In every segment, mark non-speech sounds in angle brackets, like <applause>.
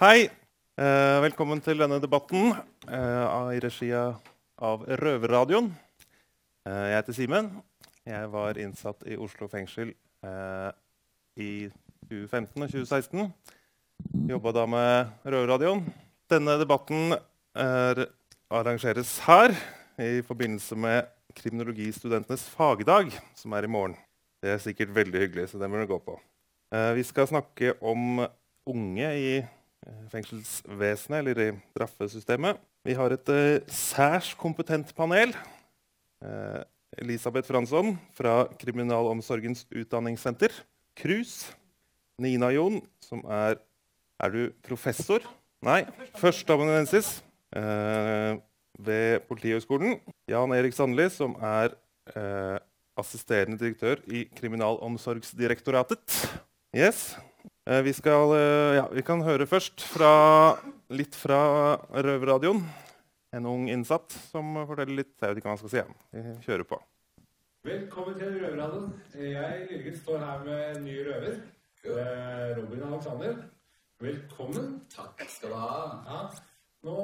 Hei. Eh, velkommen til denne debatten eh, i regi av Røverradioen. Eh, jeg heter Simen. Jeg var innsatt i Oslo fengsel i 2015 og 2016. Jobba da med Røverradioen. Denne debatten er, arrangeres her i forbindelse med kriminologistudentenes fagdag, som er i morgen. Det er sikkert veldig hyggelig, så det må du gå på. Eh, vi skal snakke om unge i fengselsvesenet, eller i straffesystemet. Vi har et eh, særs kompetent panel. Eh, Elisabeth Fransson fra Kriminalomsorgens utdanningssenter, KRUS. Nina Jon, som er Er du professor? Nei, førsteamanuensis eh, ved Politihøgskolen. Jan Erik Sandli, som er eh, assisterende direktør i Kriminalomsorgsdirektoratet. Yes. Eh, vi, skal, eh, ja, vi kan høre først fra, litt fra Røverradioen. En ung innsatt som forteller litt. Jeg vet ikke hva han skal si. Ja. Vi kjører på. Velkommen til Røverradioen. Jeg Jørgen, står her med en ny røver. Eh, Robin Alexander. Velkommen. Takk skal du ha. Ja. Nå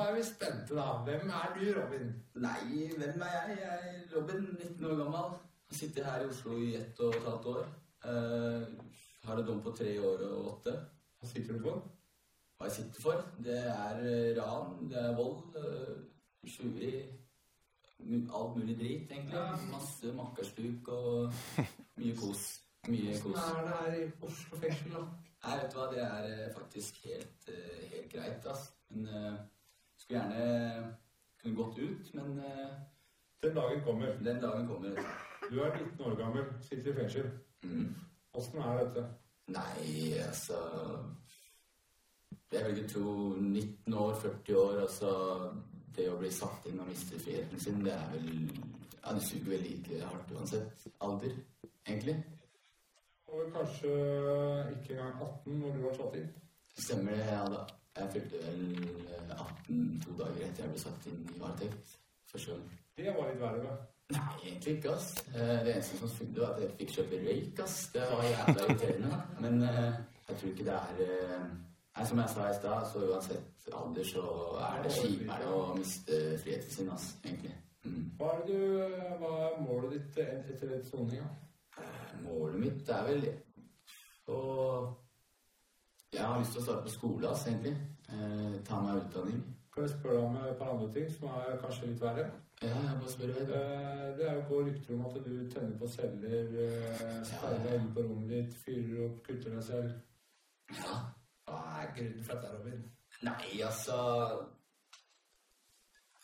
er vi spente, da. Hvem er du, Robin? Nei, hvem er jeg? Jeg er Robin, 19 år gammel. Jeg sitter her i Oslo i ett og et halvt år. Eh, har en dom på tre år og åtte. Hva sitter du for? Hva jeg sitter for? Det er eh, ran, det er vold, tjuveri Alt mulig drit, egentlig. Masse makkerstuk og mye kos. Mye Hvordan er det her i Oslo fengsel, da? Nei, vet du hva, det er eh, faktisk helt, eh, helt greit, ass. Men uh, skulle gjerne kunne gått ut, men uh, Den dagen kommer. den dagen kommer. Du er 19 år gammel, sitter i fengsel. Mm. Åssen er dette? Nei, altså Jeg vil ikke tro 19 år, 40 år, altså Det å bli satt inn og miste friheten sin, det er vel Ja, det suger vel like hardt uansett alder, egentlig. Og kanskje ikke engang 18 når du var satt inn. Stemmer det, ja da. Jeg fylte vel eh, 18 to dager etter jeg ble satt inn i varetekt. Første gang. Det var litt verre, da. Nei, egentlig ikke, ass. Eh, Det eneste som sugde, var at jeg fikk kjøpe røyk, ass. Det var jævla irriterende. Men eh, jeg tror ikke det er eh, Nei, som jeg sa i stad, så uansett alder så er det kjipere å miste friheten sin, ass, egentlig. Mm. Hva er, du, hva er målet ditt etter et soning? Målet mitt er vel å Jeg har lyst til å starte på skole, ass, egentlig. Eh, ta meg utdanning. Kan jeg spørre om et par andre ting som er kanskje litt verre? Ja, jeg bare spør deg. Eh, Det er jo går rykter om at du tenner på celler, eh, sperrer deg inne på rommet ditt, fyrer opp, kutter deg selv. Ja. Hva er grunnen for dette, Robin? Nei, altså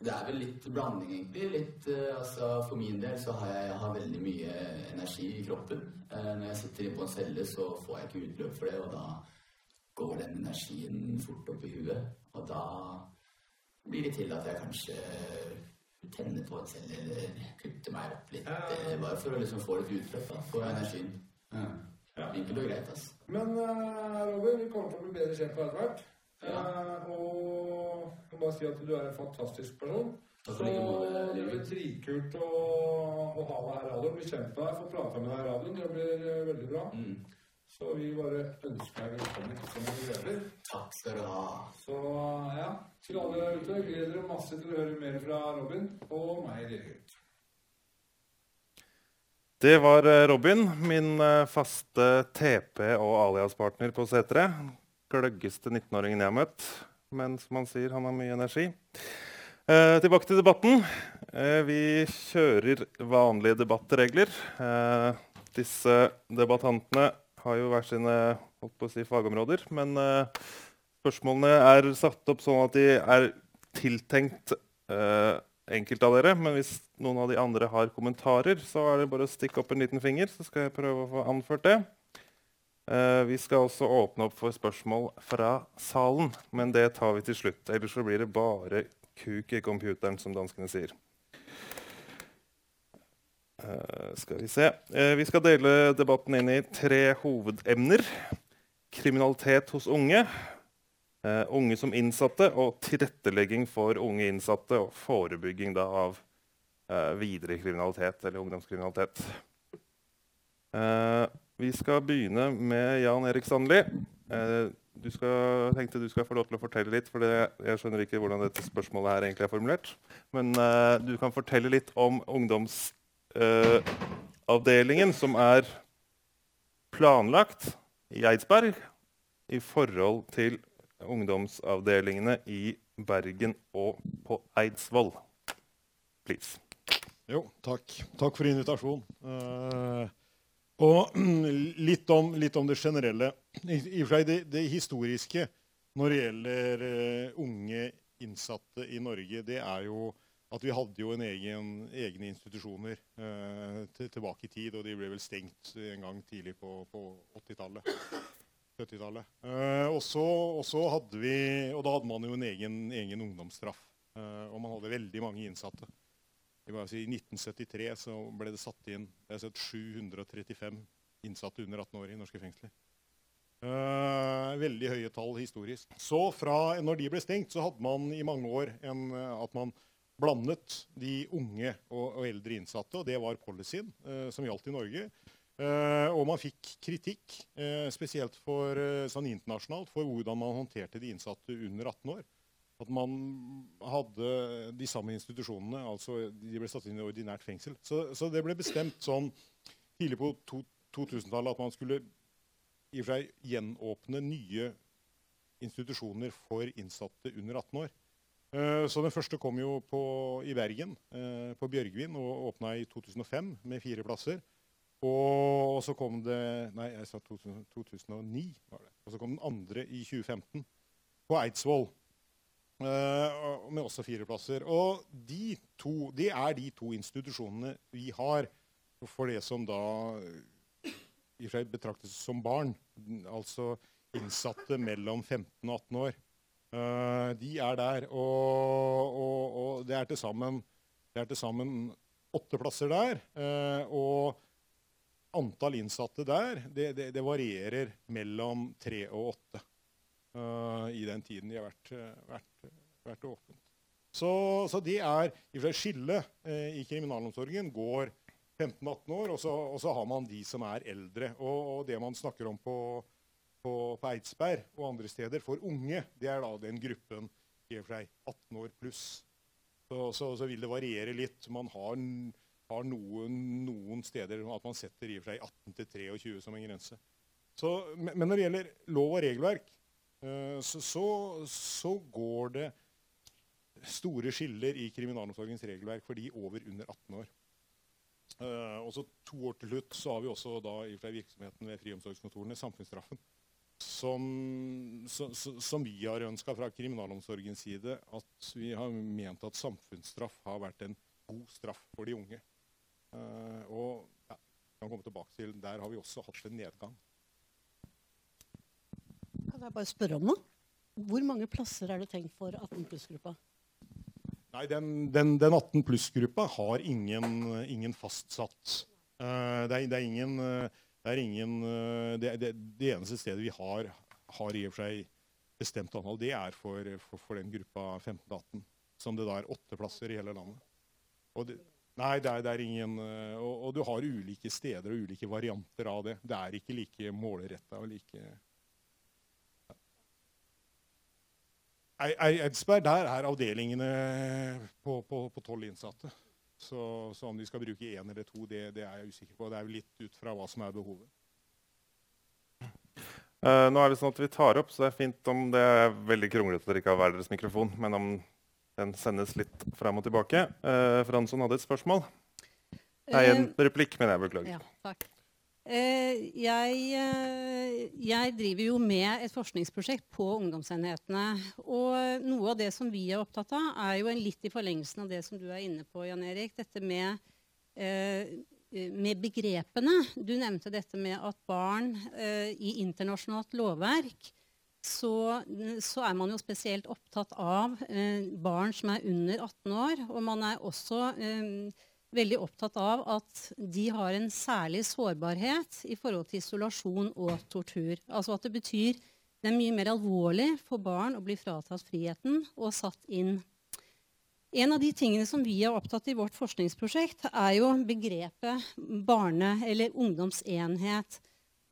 Det er vel litt blanding, egentlig. Litt, eh, altså, for min del så har jeg, jeg har veldig mye energi i kroppen. Når jeg sitter inne på en celle, så får jeg ikke utløp for det, og da går den energien fort opp i huet. Og da blir det til at jeg kanskje tenner på et selv eller kutte meg opp litt. Ja. eh, bare for å liksom få litt utløp for energien. Ja. Ja. Enkelt og greit, altså. Men uh, Robin, vi kommer til å bli bedre kjent på etter hvert. Ja. Uh, og jeg må bare si at du er en fantastisk person. Så det blir dritkult å, å ha deg her i radioen. Bli kjent med deg, få prate med deg i radioen. Det blir veldig bra. Mm. Så vi bare ønsker deg velkommen som en røver. Takk skal du ha. Så ja, til alle ute, gleder dere masse til å høre mer fra Robin og meg, Lillegutt. Det var eh, Robin, min eh, faste TP- og aliaspartner på Setre. Gløggeste 19-åringen jeg har møtt. Men som han sier, han har mye energi. Eh, tilbake til debatten. Eh, vi kjører vanlige debattregler. Eh, disse debattantene har jo hver sine si, fagområder. Men uh, spørsmålene er satt opp sånn at de er tiltenkt uh, enkelte av dere. Men hvis noen av de andre har kommentarer, så er det bare å stikke opp en liten finger, så skal jeg prøve å få anført det. Uh, vi skal også åpne opp for spørsmål fra salen, men det tar vi til slutt. Ellers så blir det bare kuk i computeren, som danskene sier. Eh, skal vi se. Eh, vi skal dele debatten inn i tre hovedemner. Kriminalitet hos unge, eh, unge som innsatte og tilrettelegging for unge innsatte og forebygging da, av videre kriminalitet eller ungdomskriminalitet. Vi skal begynne med Jan Erik Sandli. Du skal, tenkte du skal få lov til å fortelle litt, for jeg skjønner ikke hvordan dette spørsmålet her egentlig er formulert. Men du kan fortelle litt om ungdomsavdelingen eh, som er planlagt i Eidsberg i forhold til ungdomsavdelingene i Bergen og på Eidsvoll. Please. Jo, takk. Takk for invitasjonen. Uh, og <clears throat> litt om, litt om, det generelle. I, og for seg det, historiske når det gjelder uh, unge innsatte i Norge, det er jo at vi hadde jo en egen, egne institusjoner eh, til, tilbake i tid. Og de ble vel stengt en gang tidlig på, på 80-tallet. 70-tallet. Eh, og, så hadde vi, og da hadde man jo en egen, egen ungdomsstraff. og man hadde veldig mange innsatte. I 1973 så ble det satt inn det sett 735 innsatte under 18 år i norske fengsler. Uh, veldig høye tall historisk. Så fra når de ble stengt, så hadde man i mange år en, at man blandet de unge og, og eldre innsatte. og Det var policyen eh, som gjaldt i Norge. Eh, og man fikk kritikk, spesielt for, sånn internasjonalt, for hvordan man håndterte de innsatte under 18 år at man hadde de samme institusjonene. altså De ble satt inn i ordinært fengsel. Så, så det ble bestemt sånn tidlig på 2000-tallet at man skulle i og for seg gjenåpne nye institusjoner for innsatte under 18 år. Uh, så Den første kom jo på, i Bergen, uh, på Bjørgvin, og åpna i 2005 med fire plasser. Og, så kom det Nei, jeg sa 2000, 2009. var det. Og så kom den andre i 2015 på Eidsvoll. Uh, med også fire plasser. Og de to, det er de to institusjonene vi har for det som da i betraktes som barn. Altså innsatte mellom 15 og 18 år. Uh, de er der. Og, og, og det er til sammen, sammen åtte plasser der. Uh, og antall innsatte der det, det, det varierer mellom tre og åtte uh, i den tiden de har vært, vært, vært åpent. Så, så, det er i skillet uh, i kriminalomsorgen går 15-18 år, og så, og så, har man de som er eldre. Og, og det man snakker om på, på, på, Eidsberg og andre steder for unge, det er da den gruppen i 18 år pluss. Så, så, så, vil det variere litt. Man har, har noen, noen, steder at man setter i og for seg 18 til 23 som en grense. men når det gjelder lov og regelverk, Eh, så, så, så, går det store skiller i kriminalomsorgens regelverk for de over under 18 år. Uh, og så To år til slutt så har vi også da i virksomheten ved friomsorgskontorene samfunnsstraffen. Som, som vi har ønska fra kriminalomsorgens side at vi har ment at samfunnsstraff har vært en god straff for de unge. Uh, og ja, kan komme tilbake til, Der har vi også hatt en nedgang. Kan jeg bare spørre om noe? Hvor mange plasser er det tenkt for 18 pluss-gruppa? Nei, Den, den, den 18 pluss-gruppa har ingen, ingen fastsatt uh, det, er, det, er, ingen, det, ingen det, det, det, eneste stedet vi har, har i og for seg bestemt antall, det er for, for, for den gruppa 15-18. Som det da er åtte plasser i hele landet. nei, det er, er ingen uh, og, og, du har ulike steder og ulike varianter av det. Det er ikke like målretta og like Eidsberg, der er avdelingene på tolv innsatte. Så, så, om de skal bruke én eller to, det, det, er jeg usikker på. Det er jo litt ut fra hva som er behovet. Uh, nå er det sånn at Vi tar opp, så det er fint om det er veldig kronglete at dere ikke har hver deres mikrofon, men om den sendes litt frem og tilbake. Uh, Fransson hadde et spørsmål. Nei, en uh, replikk, mener jeg. Beklager. Ja, takk. Eh, jeg, eh, jeg, driver jo med et forskningsprosjekt på ungdomsenhetene. Og noe av det som vi er opptatt av, er jo litt i forlengelsen av det som du er inne på, Jan Erik. Dette med, eh, med begrepene. Du nevnte dette med at barn i internasjonalt lovverk så, så, er man jo spesielt opptatt av barn som er under 18 år. Og man er også veldig opptatt av at de har en særlig sårbarhet i forhold til isolasjon og tortur. Altså at det betyr det er mye mer alvorlig for barn å bli fratatt friheten og satt inn. En av de tingene som vi er opptatt i vårt forskningsprosjekt, er jo begrepet barne- eller ungdomsenhet.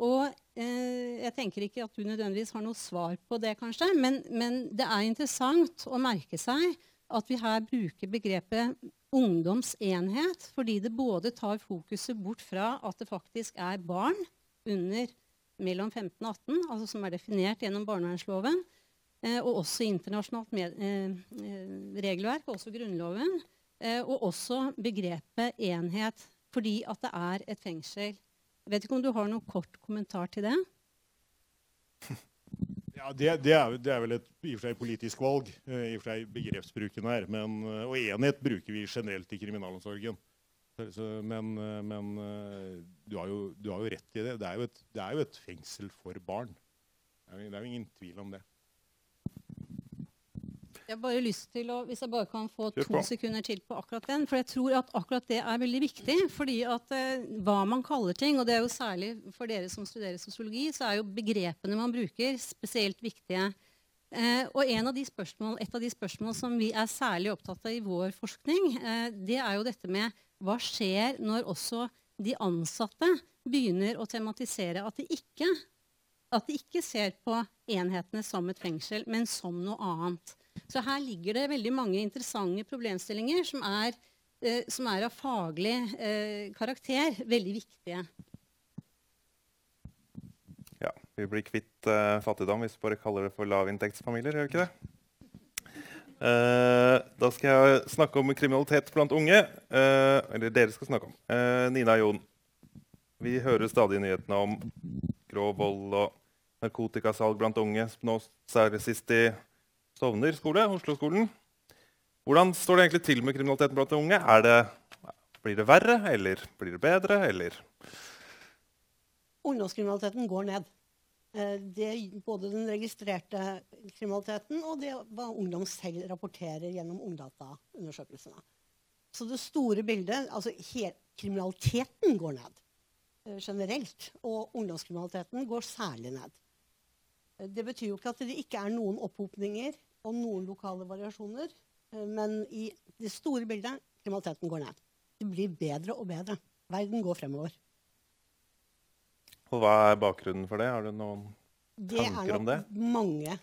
Og eh, jeg tenker ikke at du nødvendigvis har noe svar på det, kanskje, men, men det er interessant å merke seg at vi her bruker begrepet ungdomsenhet, fordi det både tar fokuset bort fra at det faktisk er barn under mellom 15 og 18, altså som er definert gjennom barnevernsloven, eh, og også internasjonalt med, eh, eh, regelverk, også Grunnloven, eh, og også begrepet enhet, fordi at det er et fengsel. Jeg vet ikke om du har noen kort kommentar til det? <laughs> Ja, det, det, er, det, er, vel et i og for seg politisk valg, eh, i og for seg begrepsbruken her. Men, eh, og enhet bruker vi generelt i kriminalomsorgen. Men, eh, men du, har jo, du, har jo, rett i det. Det er jo et, det er jo et fengsel for barn. Det er jo ingen tvil om det. Jeg har bare lyst til å, Hvis jeg bare kan få to sekunder til på akkurat den. For jeg tror at akkurat det er veldig viktig. fordi at eh, hva man kaller ting, og det er jo særlig for dere som studerer sosiologi, så er jo begrepene man bruker, spesielt viktige. Eh, og av spørsmål, Et av de spørsmålene som vi er særlig opptatt av i vår forskning, eh, det er jo dette med hva skjer når også de ansatte begynner å tematisere at de ikke, at de ikke ser på enhetene som et fengsel, men som noe annet. Så her ligger det veldig mange interessante problemstillinger som er, eh, som er av faglig eh, karakter veldig viktige. Ja, vi blir kvitt eh, fattigdom hvis vi bare kaller det for lavinntektsfamilier, gjør vi ikke det? Eh, da skal jeg snakke om kriminalitet blant unge. Eh, eller dere skal snakke om. Eh, Nina og Jon, vi hører stadig nyhetene om grov vold og narkotikasalg blant unge, nå særlig sist i Stovner skole, Oslo-skolen. Hvordan står det egentlig til med kriminaliteten blant de unge? Det, blir det verre, eller blir det bedre, eller? Ungdomskriminaliteten går ned. Eh, det, både den registrerte kriminaliteten og det hva ungdom selv rapporterer gjennom Ungdata-undersøkelsene. Så det store bildet altså Kriminaliteten går ned eh, generelt. Og ungdomskriminaliteten går særlig ned. Eh, det betyr jo ikke at det ikke er noen opphopninger og noen lokale variasjoner. Eh, men i det store bildet kriminaliteten går ned. Det blir bedre og bedre. Verden går fremover. Og Hva er bakgrunnen for det? Har du noen tanker om det? Det er mange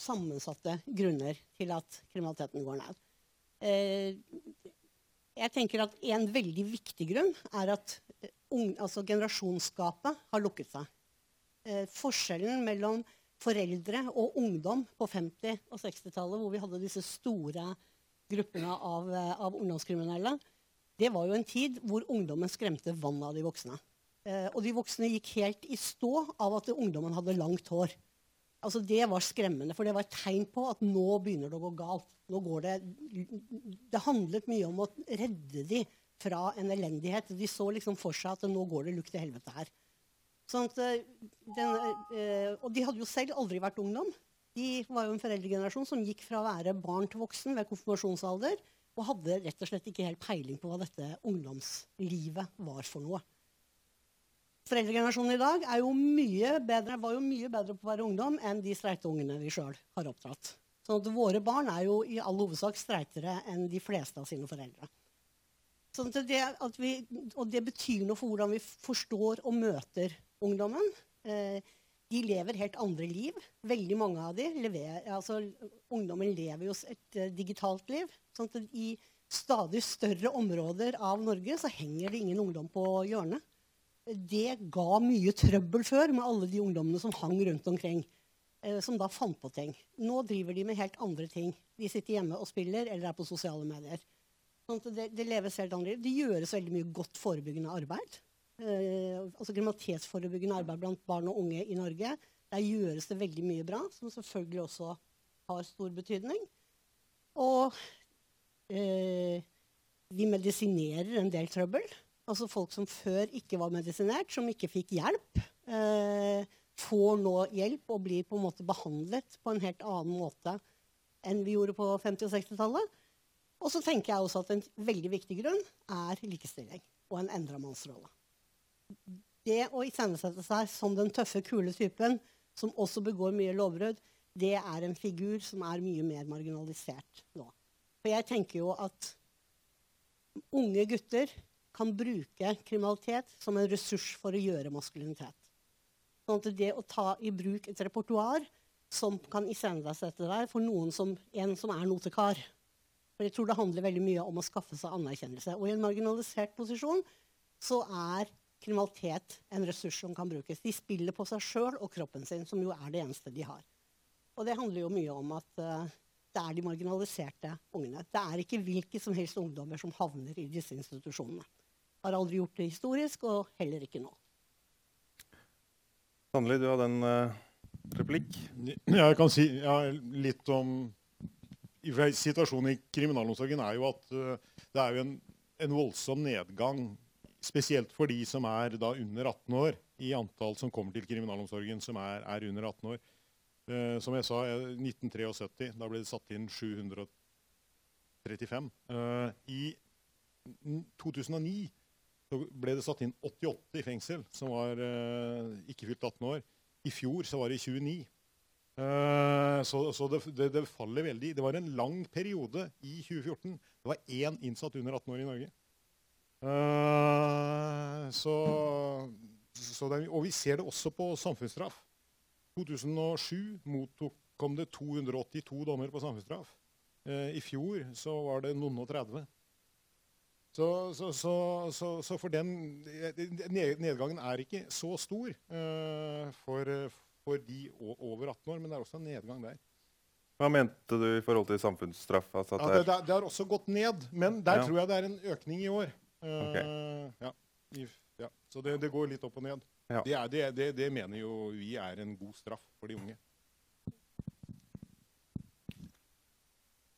sammensatte grunner til at kriminaliteten går ned. Eh, jeg tenker at En veldig viktig grunn er at altså generasjonsgapet har lukket seg. Forskjellen mellom foreldre og ungdom på 50- og 60-tallet, hvor vi hadde disse store gruppene av, eh, av, ungdomskriminelle, det var jo en tid hvor ungdommen skremte vannet av de voksne. Eh, og de voksne gikk helt i stå av at ungdommen hadde langt hår. Altså Det var skremmende, for det var et tegn på at nå begynner det å gå galt. Nå går Det det handlet mye om å redde dem fra en elendighet. De så liksom for seg at nå går det lukt til helvete her. Sånn at, eh, den, eh, og de hadde jo selv aldri vært ungdom. De var jo en foreldregenerasjon som gikk fra å være barn til voksen ved konfirmasjonsalder og hadde rett og slett ikke helt peiling på hva dette ungdomslivet var for noe. Foreldregenerasjonen i dag jo bedre, var jo mye bedre på å være ungdom enn de streite ungene vi sjøl har oppdratt. Sånn at våre barn er jo i all hovedsak streitere enn de fleste av sine foreldre. Sånn det, vi, og det betyr noe for hvordan vi forstår og møter ungdommen. Eh, de lever helt andre liv. Veldig mange av de lever, altså, Ungdommen lever jo et uh, digitalt liv. sånn at I stadig større områder av Norge så henger det ingen ungdom på hjørnet. Det ga mye trøbbel før med alle de ungdommene som hang rundt omkring. Uh, som da fant på ting. Nå driver de med helt andre ting. De sitter hjemme og spiller eller er på sosiale medier. Sånn det, det leves helt andre liv. Det gjøres veldig mye godt forebyggende arbeid eh, altså kriminalitetsforebyggende arbeid blant barn og unge i Norge. Der gjøres det veldig mye bra, som selvfølgelig også har stor betydning. Og eh, vi medisinerer en del trøbbel. Altså folk som før ikke var medisinert, som ikke fikk hjelp, eh, får nå hjelp og blir på en måte behandlet på en helt annen måte enn vi gjorde på 50- og 60-tallet. Og så tenker jeg også at en veldig viktig grunn er likestilling og en endra mannsrolle det å iscenesette seg som den tøffe, kule typen som også begår mye lovbrudd, det er en figur som er mye mer marginalisert nå. For jeg tenker jo at unge gutter kan bruke kriminalitet som en ressurs for å gjøre maskulinitet. Sånn at det å ta i bruk et repertoar som kan iscenesette deg for noen som, en som er notekar. For jeg tror det handler veldig mye om å skaffe seg anerkjennelse. Og i en marginalisert posisjon så er kriminalitet en ressurs som kan brukes. De spiller på seg sjøl og kroppen sin, som jo er det eneste de har. Og det handler jo mye om at uh, det er de marginaliserte ungene. Det er ikke hvilke som helst ungdommer som havner i disse institusjonene. Har aldri gjort det historisk, og heller ikke nå. Sannelig, du hadde en uh, replikk? Jeg kan si ja, litt om Situasjonen i kriminalomsorgen er jo at uh, det er jo en, en, voldsom nedgang, spesielt for de som er da under 18 år, i antall som kommer til kriminalomsorgen som er, er under 18 år. Uh, som jeg sa, 1973, da ble det satt inn 735. I 2009 så ble det satt inn 88 i fengsel som var uh, ikke fylt 18 år. I fjor så var det 29. Uh, så, så det, det, det, faller veldig. Det var en lang periode i 2014. Det var én innsatt under 18 år i Norge. Uh, så, så det, og vi ser det også på samfunnsstraff. 2007 mottok, kom det 282 dommer på samfunnsstraff. Uh, I fjor så var det noen og 30. Så, så, så, så, for den nedgangen er ikke så stor uh, for, for, de over 18 år, men det er også en nedgang der. Hva mente du i forhold til samfunnsstraff? Altså ja, det, det, det, har også gått ned, men der ja. tror jeg det er en økning i år. Uh, okay. ja, i, ja, Så det, det, går litt opp og ned. Det, er, det mener jo vi er en god straff for de unge.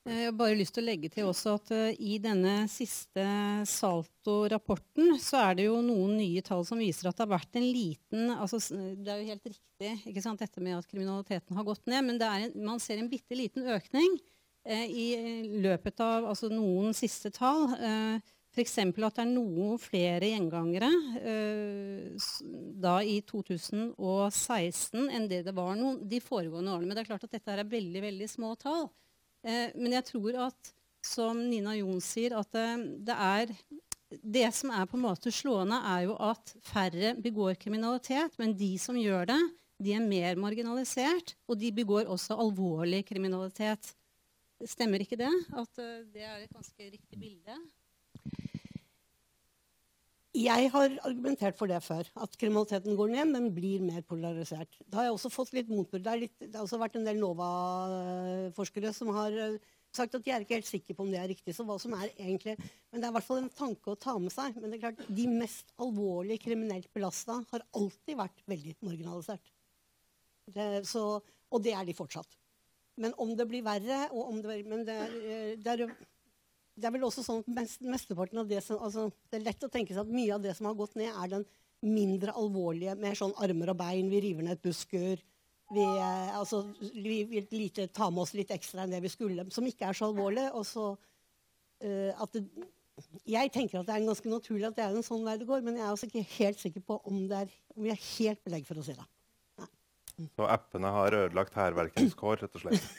Eh, jeg har bare lyst til å legge til også at uh, I denne siste Salto-rapporten så er det jo noen nye tall som viser at det har vært en liten altså, Det er jo helt riktig ikke sant, dette med at kriminaliteten har gått ned, men en, man ser en bitte liten økning uh, i løpet av altså, noen siste tall. Uh, F.eks. at det er noen flere gjengangere uh, da i 2016 enn det det var noen, de foregående årene. Men det er klart at dette er veldig, veldig små tall. Eh, men jeg tror at, som Nina Jon sier, at det, eh, det, er Det som er på en måte slående, er jo at færre begår kriminalitet. Men de som gjør det, de er mer marginalisert, og de begår også alvorlig kriminalitet. Stemmer ikke det? At det er et ganske riktig bilde? Jeg har argumentert for det før. At kriminaliteten går ned, men blir mer polarisert. Da har jeg også fått litt motbud. Det, det, har også vært en del NOVA-forskere som har eh, sagt at de er ikke helt sikre på om det er riktig. så hva som er egentlig, Men det er i hvert fall en tanke å ta med seg. Men det er klart, de mest alvorlige kriminelt belasta har alltid vært veldig marginalisert. Det, så, og det er de fortsatt. Men om det blir verre og om det, men det eh, det er det er vel også sånn at mest, mesteparten av det som, altså, Det er lett å tenke seg at mye av det som har gått ned, er den mindre alvorlige med sånn armer og bein. Vi river ned et busskur. Vi, eh, altså, vi, vil lite, ta med oss litt ekstra enn det vi skulle, som ikke er så alvorlig. Og så uh, at det, Jeg tenker at det er ganske naturlig at det er en sånn vei det går, men jeg er også ikke helt sikker på om, det er, om vi har helt belegg for å si det. Så appene har ødelagt hærverkens kår, rett og slett? <laughs>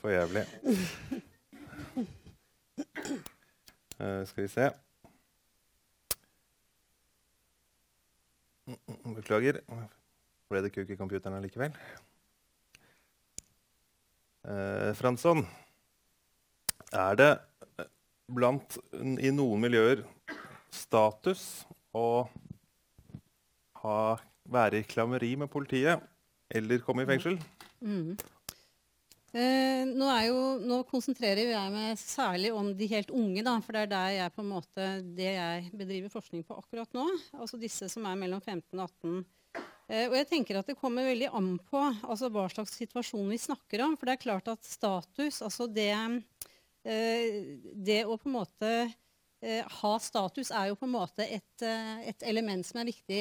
For jævlig. Uh, skal vi se Beklager. Ble det kuk i computeren allikevel? Uh, Fransson, er det eh, blant i noen miljøer status å ha, være i klammeri med politiet eller komme i fengsel? Mm. Eh, nå, jo, nå, konsentrerer jeg meg særlig om de helt unge, da, for det er der jeg på en måte, det jeg bedriver forskning på akkurat nå. Altså disse som er mellom 15 og 18. Eh, og jeg tenker at Det kommer veldig an på altså hva slags situasjon vi snakker om. For det er klart at status, altså det, eh, det å på en måte eh, ha status, er jo på en måte et, eh, et element som er viktig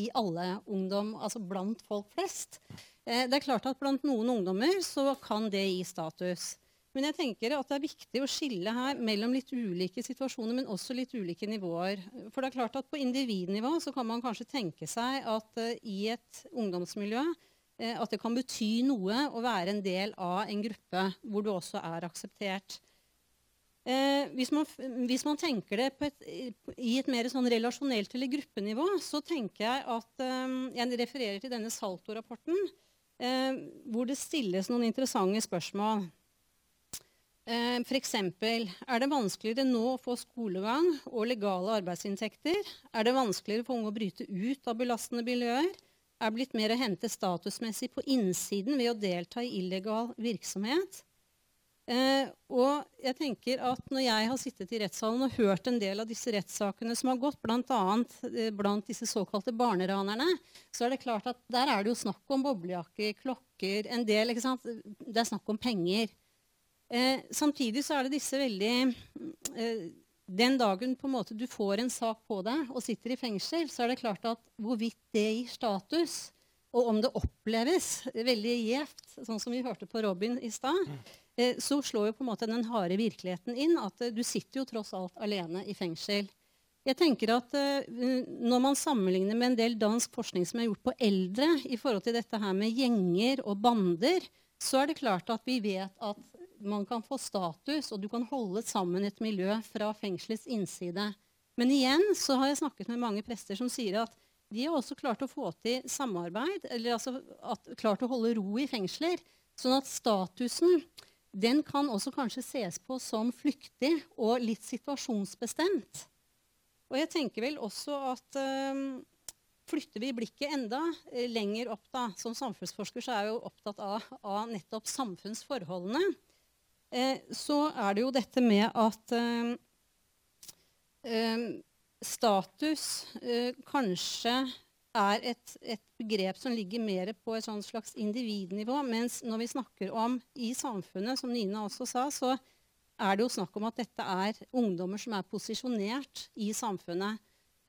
i alle ungdom, altså blant folk flest. Eh, det er klart at Blant noen ungdommer så kan det gi status. Men jeg tenker at det er viktig å skille her mellom litt ulike situasjoner, men også litt ulike nivåer. For det er klart at På individnivå så kan man kanskje tenke seg at uh, i et ungdomsmiljø uh, at det kan bety noe å være en del av en gruppe hvor du også er akseptert. Eh, hvis, man, hvis, man, tenker det et, i et mer sånn relasjonelt eller gruppenivå, så tenker jeg at eh, Jeg refererer til denne Salto-rapporten, eh, hvor det stilles noen interessante spørsmål. Eh, F.eks.: Er det vanskeligere nå å få skolegang og legale arbeidsinntekter? Er det vanskeligere for unge å bryte ut av belastende miljøer? Er blitt mer å hente statusmessig på innsiden ved å delta i illegal virksomhet? Eh, og jeg tenker at Når jeg har sittet i rettssalen og hørt en del av disse rettssakene som har gått, bl.a. Eh, blant disse såkalte barneranerne, så er det klart at der er det jo snakk om boblejakker, klokker, en del ikke sant? Det er snakk om penger. Eh, samtidig så er det disse veldig eh, Den dagen på en måte du får en sak på deg og sitter i fengsel, så er det klart at hvorvidt det gir status, og om det oppleves veldig gjevt, sånn som vi hørte på Robin i stad, Eh, så slår jo på en måte den harde virkeligheten inn at eh, du sitter jo tross alt alene i fengsel. Jeg tenker at uh, Når man sammenligner med en del dansk forskning som er gjort på eldre, i forhold til dette her med gjenger og bander, så er det klart at vi vet at man kan få status, og du kan holde sammen et miljø fra fengselets innside. Men igjen så har jeg snakket med mange prester som sier at de har også klart å få til samarbeid, eller altså at, klart å holde ro i fengsler. Sånn at statusen den kan også kanskje ses på som flyktig og litt situasjonsbestemt. Og jeg tenker vel også at øh, flytter vi blikket enda uh, lenger opp, da, som samfunnsforsker så er jeg jo opptatt av, av nettopp samfunnsforholdene, Eh, så er det jo dette med at øh, status kanskje er et, et, begrep som ligger mer på et slags individnivå. Mens når vi snakker om i samfunnet, som Nina også sa, så er det jo snakk om at dette er ungdommer som er posisjonert i samfunnet.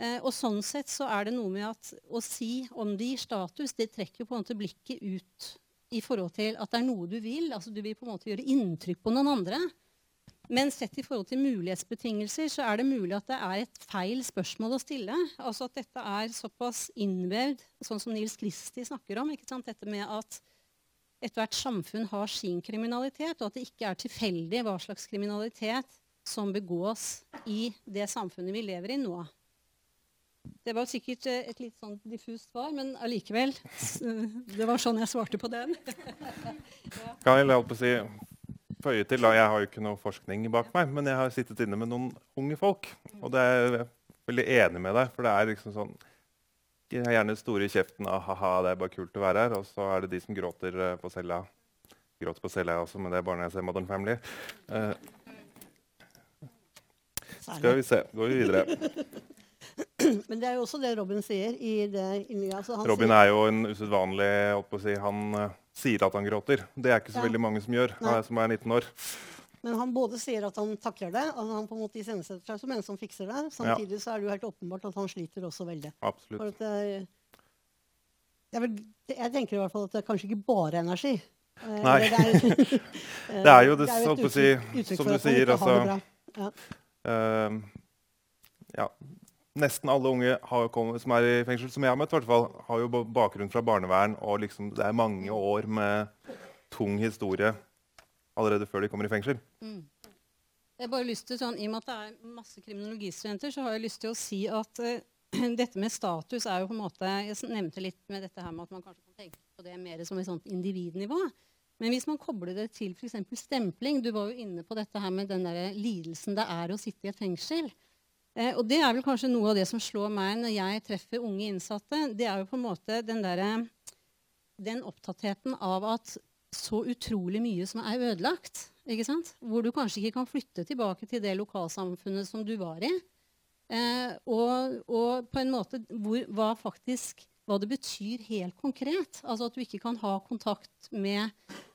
Eh, og sånn sett så er det noe med at å si om de gir status, det trekker på en måte blikket ut i forhold til at det er noe du vil. altså Du vil på en måte gjøre inntrykk på noen andre. Men sett i forhold til mulighetsbetingelser så er det mulig at det er et feil spørsmål å stille. Altså at dette er såpass innvevd, sånn som Nils Kristi snakker om. Dette med at ethvert samfunn har sin kriminalitet, og at det ikke er tilfeldig hva slags kriminalitet som begås i det samfunnet vi lever i nå. Det var sikkert eh, et litt sånn diffust svar, men allikevel. <laughs> Det var sånn jeg svarte på den. <laughs> ja. Kan jeg holdt på å si føye til, da, Jeg har jo ikke noe forskning bak meg, men jeg har sittet inne med noen unge folk. Og det er jeg veldig enig med deg. For det er liksom sånn De har gjerne store i kjeften av ha-ha, det er bare kult å være her. Og så er det de som gråter uh, på cella. Gråter på cella også, men det er bare når jeg ser Modern Family. Uh, skal vi se. Går vi videre. <clears throat> Men det er jo også det Robin sier. i det altså Robin er jo en usedvanlig si, Han uh, sier at han gråter. Det er ikke så ja. veldig mange som gjør, Nei. som er 19 år. Men han både sier at han takler det, og han på en måte iscenesetter seg som en som fikser det. Samtidig ja. så er det jo helt åpenbart at han sliter også veldig. Absolutt. Det, jeg, vil, jeg, tenker i hvert fall at det er kanskje ikke bare energi. Eh, Nei. Det er, <laughs> det er, jo det, det er uttrykk, som du sier, altså ja. Uh, ja nesten alle unge kommet, som er i fengsel, som jeg har møtt, fall, har jo bakgrunn fra barnevern. og liksom, Det er mange år med tung historie allerede før de kommer i fengsel. Mm. Jeg bare lyst til, sånn, I og med at det er masse kriminologistudenter, så har jeg lyst til å si at uh, <clears throat> dette med status er jo på en måte Jeg nevnte litt med dette her med at man kanskje kan tenke på det mer som et sånt individnivå. Men hvis man kobler det til f.eks. stempling Du var jo inne på dette her med den der lidelsen det er å sitte i et fengsel. Eh, og det er vel kanskje noe av det som slår meg når jeg treffer unge innsatte. Det er jo på en måte den, der, den opptattheten av at så utrolig mye som er ødelagt. ikke sant? Hvor du kanskje ikke kan flytte tilbake til det lokalsamfunnet som du var i. Eh, og, og, på en måte hvor, hva faktisk hva det betyr helt konkret. Altså at du ikke kan ha kontakt med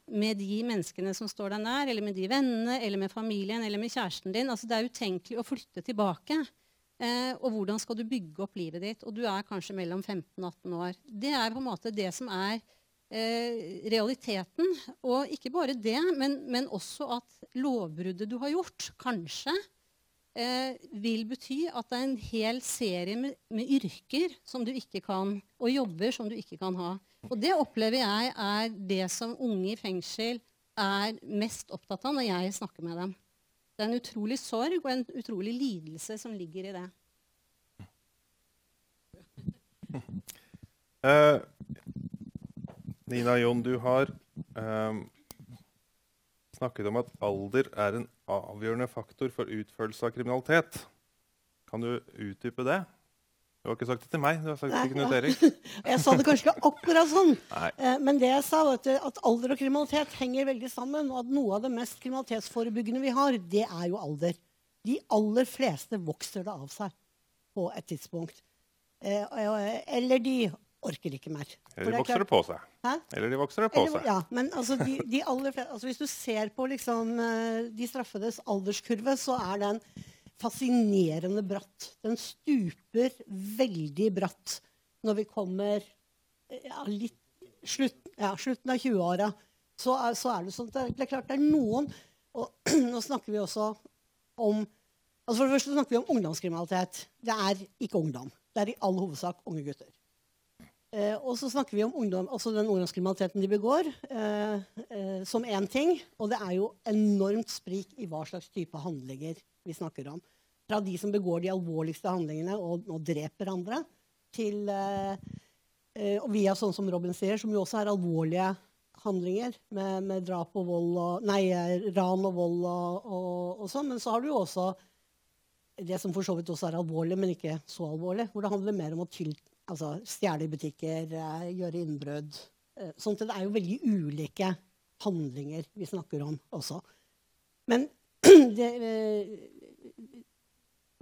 med de menneskene som står deg nær, eller med de vennene, eller med familien eller med kjæresten din. Altså, det er utenkelig å flytte tilbake. Eh, og hvordan skal du bygge opp livet ditt? Og du er kanskje mellom 15 og 18 år. Det er på en måte det som er eh, realiteten. Og ikke bare det, men, men også at lovbruddet du har gjort, kanskje eh, vil bety at det er en hel serie med, med yrker som du ikke kan, og jobber som du ikke kan ha. Og det opplever jeg er det som unge i fengsel er mest opptatt av når jeg snakker med dem. Det er en utrolig sorg og en utrolig lidelse som ligger i det. Uh, <laughs> Nina Jon, du har uh, snakket om at alder er en avgjørende faktor for utførelse av kriminalitet. Kan du utdype det? Du har ikke sagt det til meg, du har sagt det til Knut Erik. <laughs> Jeg sa det kanskje ikke akkurat sånn. Eh, Men det jeg sa, var at, alder og kriminalitet henger veldig sammen. Og at noe av det mest kriminalitetsforebyggende vi har, det er jo alder. De aller fleste vokser det av seg på et tidspunkt. Eh, Eller de orker ikke mer. Eller de er vokser det på seg. Hæ? Eller de vokser det på Eller, seg. ja, men altså, de, de aller fleste, altså hvis du ser på liksom, eh, de straffedes alderskurve, så er den fascinerende bratt. Den stuper veldig bratt når vi kommer ja, litt, slutt, ja, slutten av 20-åra. Så, så er det sånn at det er klart det er noen Og <clears throat> nå snakker vi også om altså For det første snakker vi om ungdomskriminalitet. Det er ikke ungdom. Det er i all hovedsak unge gutter. Eh, og så snakker vi om ungdom, altså den ungdomskriminaliteten de begår, eh, eh, som én ting. Og det er jo enormt sprik i hva slags type handlinger vi snakker om. Fra de som begår de alvorligste handlingene og, og dreper andre, til eh, eh, og via sånn som Robin sier, som jo også er alvorlige handlinger med, med drap og vold og Nei, eh, ran og vold og, og, og sånn. Men så har du jo også det som for så vidt også er alvorlig, men ikke så alvorlig. Hvor det handler mer om å til, altså, stjele i butikker, eh, gjøre innbrudd. Eh, sånn at det er jo veldig ulike handlinger vi snakker om også. Men <clears throat> det, eh,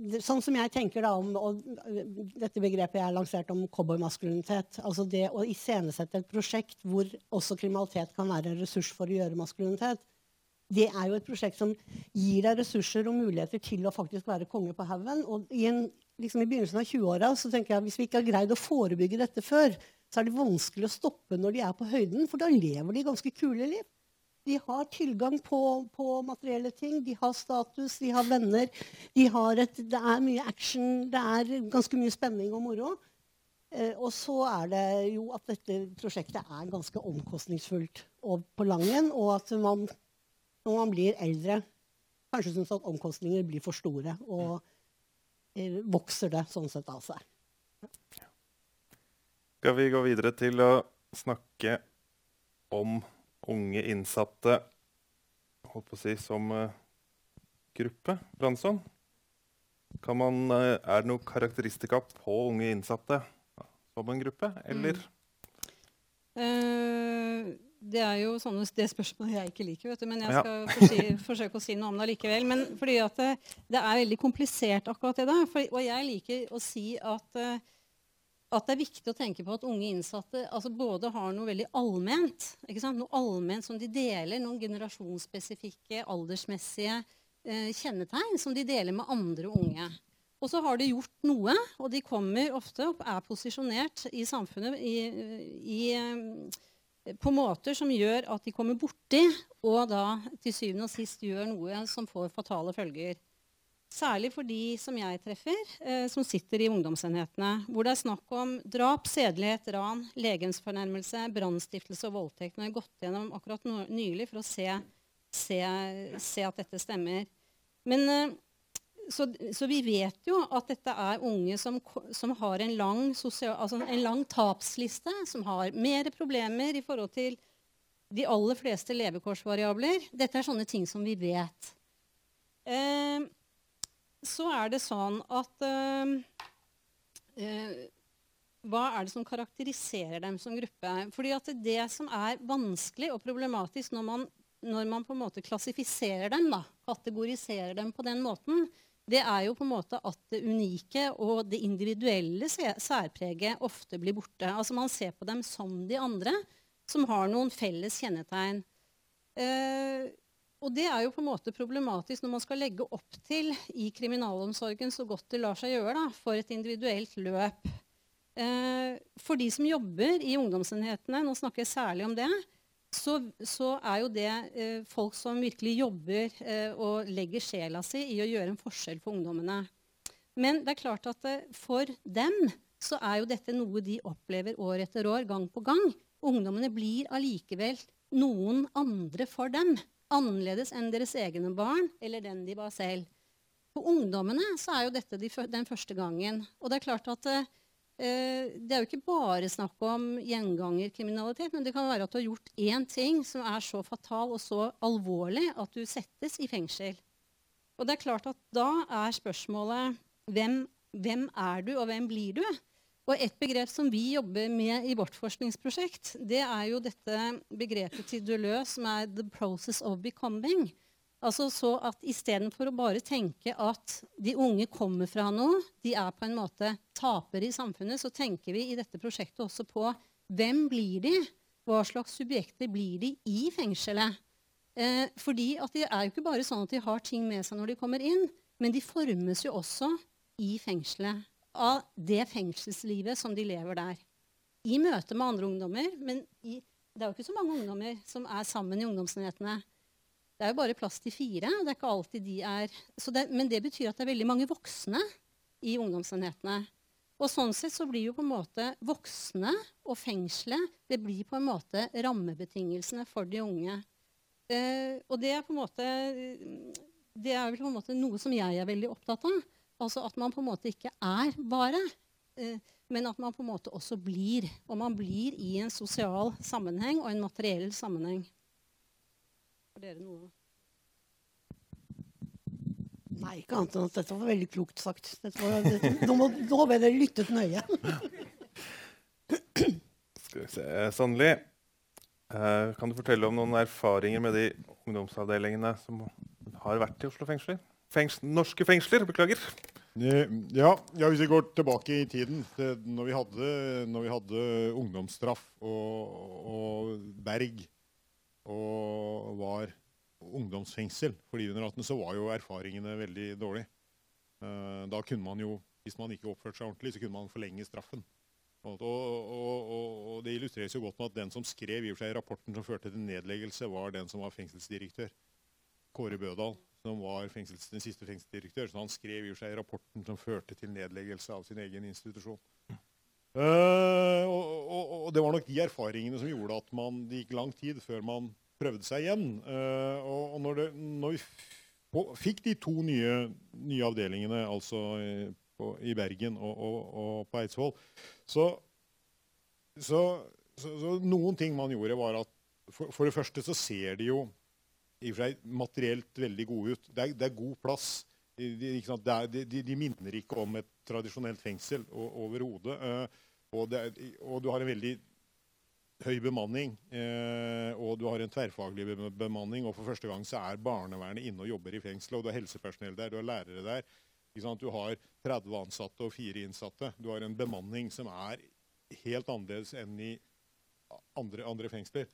det, sånn som jeg tenker da om dette begrepet jeg har lansert om cowboymaskulinitet, altså det å iscenesette et prosjekt hvor også kriminalitet kan være en ressurs for å gjøre maskulinitet, det er jo et prosjekt som gir deg ressurser og muligheter til å faktisk være konge på haugen. Og i, en, liksom i begynnelsen av 20-åra så tenker jeg at hvis vi ikke har greid å forebygge dette før, så er det vanskelig å stoppe når de er på høyden, for da lever de ganske kule liv. De har tilgang på, på materielle ting, de har status, de har venner. De har et, det er mye action, det er ganske mye spenning og moro. Eh, og så er det jo at dette prosjektet er ganske omkostningsfullt og på langen, og at man når man blir eldre, kanskje syns at omkostninger blir for store, og eh, vokser det sånn sett av seg. Skal vi gå videre til å snakke om unge innsatte holdt på å si, som uh, gruppe, Bransson? Kan man, uh, er det noen karakteristika på unge innsatte som en gruppe, eller? Eh, det er jo sånne, det spørsmålet jeg ikke liker, vet du, men jeg Ja. skal forsi, forsøke å si noe om det likevel. Men fordi at det, det er veldig komplisert, akkurat det der. For, og jeg liker å si at, eh, at det er viktig å tenke på at unge innsatte altså både har noe veldig allment, noe allment som de deler, noen generasjonsspesifikke, aldersmessige eh, kjennetegn som de deler med andre unge. Og så har de gjort noe, og de kommer ofte og er posisjonert i samfunnet i, i, eh, på måter som gjør at de kommer borti, og da til syvende og sist gjør noe som får fatale følger. Særlig for de som jeg treffer, eh, som sitter i ungdomsenhetene, hvor det er snakk om drap, sedelighet, ran, legemsfornærmelse, brannstiftelse og voldtekt. Nå har jeg gått gjennom akkurat nylig for å se, se, se at dette stemmer. Men eh, så, så vi vet jo at dette er unge som, som har en lang, sosial, altså en lang tapsliste, som har mer problemer i forhold til de aller fleste levekårsvariabler. Dette er sånne ting som vi vet. Eh, så er det sånn at eh, eh, Hva er det som karakteriserer dem som gruppe? Fordi at det som er vanskelig og problematisk når man, når man på en måte klassifiserer dem, da, kategoriserer dem på den måten, det er jo på en måte at det unike og det individuelle særpreget ofte blir borte. Altså Man ser på dem som de andre, som har noen felles kjennetegn. Eh, og det er jo på en måte problematisk når man skal legge opp til i kriminalomsorgen så godt det lar seg gjøre da, for et individuelt løp. Eh, for de som jobber i ungdomsenhetene, nå snakker jeg særlig om det, så, så er jo det eh, folk som virkelig jobber eh, og legger sjela si i å gjøre en forskjell for ungdommene. Men det er klart at eh, for dem så er jo dette noe de opplever år etter år, gang på gang. Ungdommene blir allikevel noen andre for dem. annerledes enn deres egne barn eller den de var selv. For ungdommene så er jo dette de, den første gangen. Og det er klart at eh, det er jo ikke bare snakk om gjengangerkriminalitet, men det kan være at du har gjort én ting som er så fatal og så alvorlig at du settes i fengsel. Og det er klart at da er spørsmålet hvem, hvem er du, og hvem blir du? Og et begrep som vi jobber med i vårt forskningsprosjekt, det er jo dette begrepet til Deleuze som er 'the process of becoming'. Altså så at Istedenfor å bare tenke at de unge kommer fra noe, de er på en måte tapere i samfunnet, så tenker vi i dette prosjektet også på hvem blir de? Hva slags subjekter blir de i fengselet? Eh, fordi at det er jo ikke bare sånn at de har ting med seg når de kommer inn, men de formes jo også i fengselet av det fengselslivet som de lever der. I møte med andre ungdommer. Men i, det er jo ikke så mange ungdommer som er sammen i ungdomsenhetene. Det er jo bare plass til fire. det er ikke alltid de er... Det, men det betyr at det er veldig mange voksne i ungdomsenhetene. Og sånn sett så blir jo på en måte voksne og fengselet det blir på en måte rammebetingelsene for de unge. Eh, og det er på en måte det er vel på en måte noe som jeg er veldig opptatt av. Altså at man på en måte ikke er bare, eh, men at man på en måte også blir. Og man blir i en sosial sammenheng og en materiell sammenheng. Har dere noe Nei, ikke annet enn at dette var veldig klokt sagt. Var, dette, nå, må, nå har dere lyttet nøye. <clears throat> Skal vi se Sannelig, uh, kan du fortelle om noen erfaringer med de ungdomsavdelingene som har vært i Oslo fengsler? Fengs norske fengsler. Beklager. Ja, ja, hvis vi går tilbake i tiden, til når vi hadde, når vi hadde ungdomsstraff og, og, Berg og var ungdomsfengsel for de under 18, så var jo erfaringene veldig dårlige. Uh, da kunne man jo, hvis man ikke oppførte seg ordentlig, så kunne man forlenge straffen. Og, og, og, Det illustreres jo godt med at den som skrev i og for seg rapporten som førte til nedleggelse, var den som var fengselsdirektør. Kåre Bødal som var fengsels, den siste fengselsdirektør. Så han skrev i og seg rapporten som førte til nedleggelse av sin egen institusjon. Uh, og, og, og, det var nok de erfaringene som gjorde at man, det gikk lang tid før man prøvde seg igjen. Uh, og, når, det, når, vi fikk de to nye, nye avdelingene, altså i, på, i Bergen og, på Eidsvoll, så, så, så, så, noen ting man gjorde, var at for, for det første så ser de jo i og for seg materielt veldig gode ut. Det er, det er god plass. De, de, de, de, minner ikke om et tradisjonelt fengsel overhodet. Uh, og, og, du har en veldig høy bemanning, uh, og du har en tverrfaglig bemanning. Og for første gang så er barnevernet inne og jobber i fengselet, og du har helsepersonell der, du har lærere der. Du har 30 ansatte og 4 innsatte. Du har en bemanning som er helt annerledes enn i andre, andre fengsler.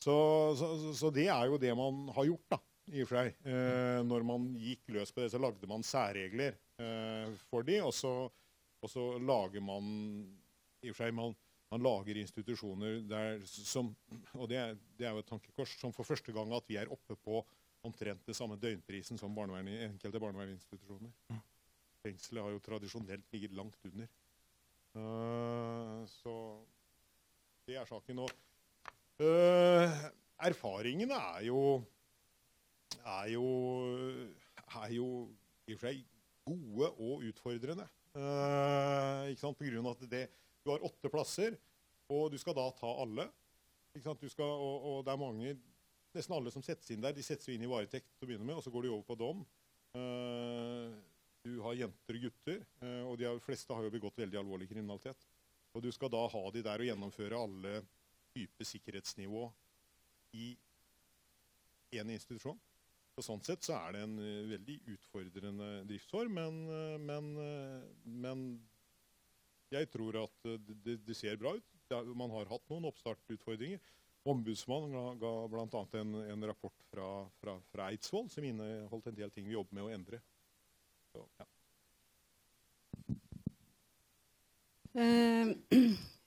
Så, så, så, det er jo det man har gjort, da, i og for seg. Eh, når man gikk løs på det, så lagde man særregler eh, for de, og så, og så, lager man i og for seg, man, man lager institusjoner der som Og det det er, jo et tankekors som for første gang at vi er oppe på omtrent det samme døgnprisen som barnevern, enkelte barnevernsinstitusjoner. Mm. Fengselet har jo tradisjonelt ligget langt under. Uh, så det er saken. Og Uh, erfaringene er jo er jo, er jo i og for seg gode og utfordrende. Uh, ikke sant? På grunn av at det, du har åtte plasser, og du skal da ta alle. Ikke sant? Skal, og, og, det er mange, nesten alle som settes inn der, de settes jo inn i varetekt til å begynne med, og så går de over på dom. Uh, du har jenter og gutter, uh, og de fleste har jo begått veldig alvorlig kriminalitet. Og du skal da ha de der og gjennomføre alle type sikkerhetsnivå i én institusjon. Sånn sett så er det en uh, veldig utfordrende driftsform, men, uh, men, uh, men, jeg tror at det, det, ser bra ut. Man har hatt noen oppstartutfordringer. Ombudsmannen ga, ga bl.a. En, en rapport fra, fra, fra Eidsvoll som inneholdt en del ting vi jobber med å endre. Så, ja. <clears throat>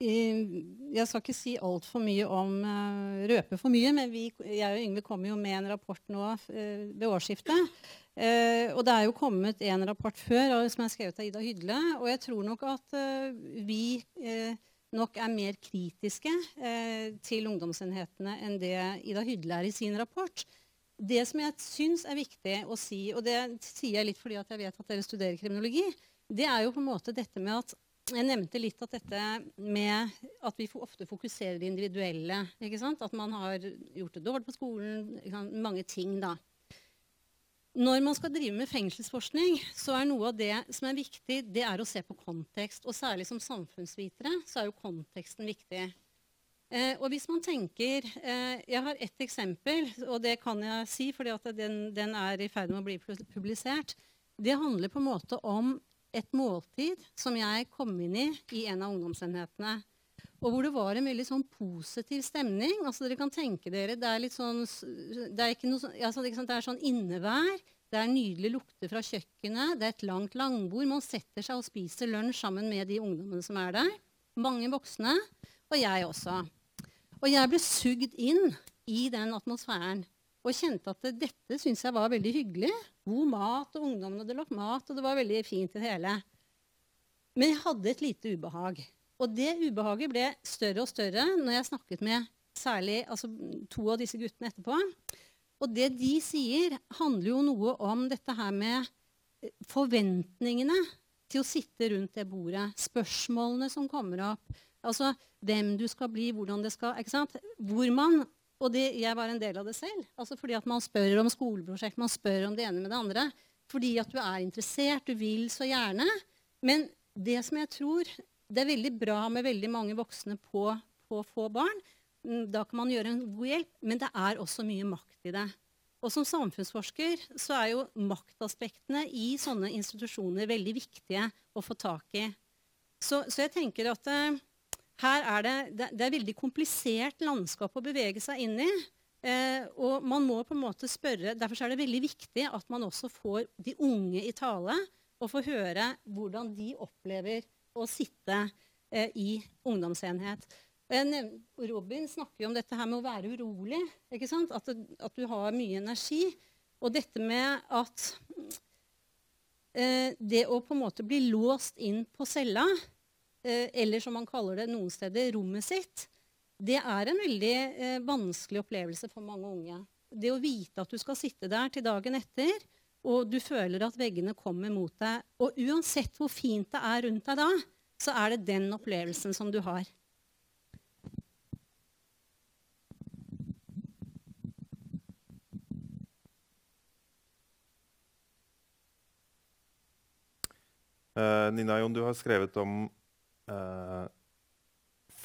Jeg skal ikke si altfor mye om uh, røpe for mye, men vi, jeg og Yngve kommer jo med en rapport nå uh, ved årsskiftet. Uh, og det er jo kommet en rapport før som er skrevet av Ida Hydle. Og jeg tror nok at vi nok er mer kritiske eh, til ungdomsenhetene enn det Ida Hydle er i sin rapport. Det som jeg syns er viktig å si, og det sier jeg litt fordi jeg vet at dere studerer kriminologi, det er jo på en måte dette med at jeg nevnte litt at dette med at vi ofte fokuserer det individuelle. At man har gjort det dårlig på skolen. Mange ting, da. Når man skal drive med fengselsforskning, så er noe av det som er viktig, det er å se på kontekst. Og særlig som samfunnsvitere så er jo konteksten viktig. Eh, og hvis man tenker eh, Jeg har ett eksempel, og det kan jeg si fordi den, den, er i ferd med å bli publisert. Det handler på en måte om et måltid som jeg kom inn i i en av ungdomsenhetene. Og hvor det var en veldig sånn positiv stemning. altså dere kan tenke dere, Det er litt sånn, det er, noe, altså, det er sånn innevær. Det er nydelige lukter fra kjøkkenet. Det er et langt langbord. Man setter seg og spiser lunsj sammen med de ungdommene som er der. Mange voksne. Og jeg også. Og jeg ble sugd inn i den atmosfæren. Og kjente at dette syntes jeg var veldig hyggelig. God mat, og ungdommene hadde lagt mat, og det var veldig fint i det hele. Men jeg hadde et lite ubehag. Og det ubehaget ble større og større når jeg snakket med særlig altså, to av disse guttene etterpå. Og det de sier, handler jo noe om dette her med eh, forventningene til å sitte rundt det bordet. Spørsmålene som kommer opp. Altså hvem du skal bli, hvordan det skal ikke sant? Hvor man Og det, jeg var en del av det selv. Altså fordi at man spør om skoleprosjekt, man spør om det ene med det andre. Fordi at du er interessert, du vil så gjerne. Men det som jeg tror det er veldig bra med veldig mange voksne på, på få barn. Mm, da kan man gjøre en god hjelp, men det er også mye makt i det. Og som samfunnsforsker så er jo maktaspektene i sånne institusjoner veldig viktige å få tak i. Så, så jeg tenker at uh, her er det, det, det er veldig komplisert landskap å bevege seg inn i. Eh, og man må på en måte spørre, Derfor er det veldig viktig at man også får de unge i tale og får høre hvordan de opplever å sitte eh, i ungdomsenhet. Robin snakker jo om dette her med å være urolig. ikke sant? At, at du har mye energi. Og dette med at eh, det å på en måte bli låst inn på cella, eller som man kaller det noen steder, rommet sitt, det er en veldig eh, vanskelig opplevelse for mange unge. Det å vite at du skal sitte der til dagen etter, og du føler at veggene kommer mot deg. Og uansett hvor fint det er rundt deg da, så er det den opplevelsen som du har. Uh, Nina Jon, du har skrevet om uh,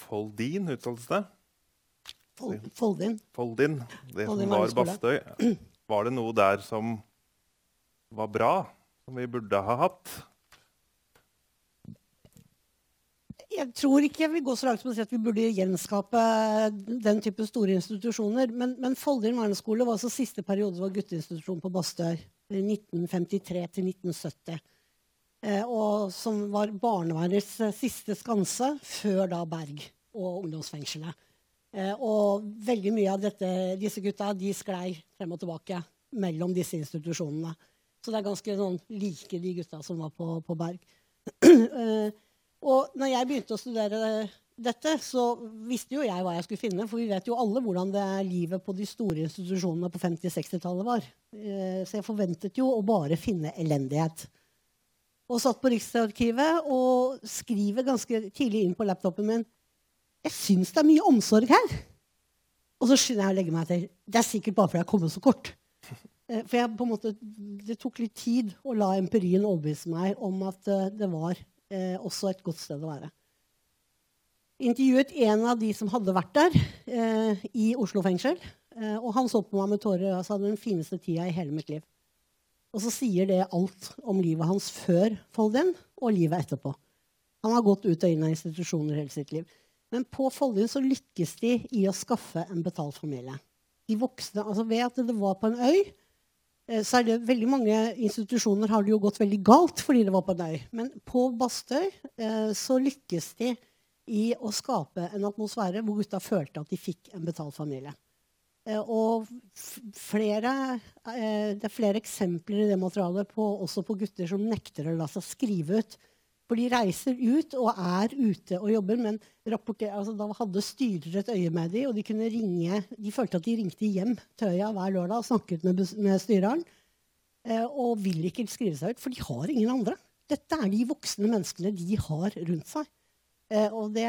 Foldin, uttales det? Foldin. Foldin, Det Foldin som var Bastøy. Var det noe der som var bra, som vi burde ha hatt? Jeg tror ikke jeg vil gå så langt som å si at vi burde gjenskape den type store institusjoner. Men, men Foldin verneskole var altså siste periode var gutteinstitusjon på Bastøy. 1953 til 1970. Eh, og som var barnevernets siste skanse før da Berg og ungdomsfengselet. Eh, og veldig mye av dette, disse gutta de sklei frem og tilbake mellom disse institusjonene. Så det er ganske sånn like de gutta som var på, på Berg. <clears throat> og når jeg begynte å studere dette, så visste jo jeg hva jeg skulle finne. For vi vet jo alle hvordan det er livet på de store institusjonene på 50-60-tallet var. Så jeg forventet jo å bare finne elendighet. Og satt på Riksarkivet og skriver ganske tidlig inn på laptopen min Jeg syns det er mye omsorg her. Og så skynder jeg å legge meg til. Det er sikkert bare fordi jeg har kommet så kort. Eh, for jeg, måte, det tok litt tid å la empirien overbevise meg om at uh, det var eh, også et godt sted å være. Intervjuet en av de som hadde vært der, eh, i Oslo fengsel. og han så på meg med tårer og sa den fineste tida i hele mitt liv. Og så sier det alt om livet hans før Foldin og livet etterpå. Han har gått ut og inn av institusjoner hele sitt liv. Men på Foldin så lykkes de i å skaffe en betalt familie. De voksne, altså Ved at det var på en øy, Eh, så er det veldig mange institusjoner har det jo gått veldig galt fordi det var på en øy. Men på Bastøy eh, så lykkes de i å skape en atmosfære hvor gutta følte at de fikk en betalt familie. Eh, og flere, det er flere eksempler i det materialet på, også på gutter som nekter å la seg skrive ut For de reiser ut og er ute og jobber, men altså, da hadde styrer et øye med dem, og de kunne ringe De følte at de ringte hjem til øya hver lørdag og snakket med, med styreren. Eh, og vil ikke skrive seg ut, for de har ingen andre. Dette er de voksne menneskene de har rundt seg. Eh, og det,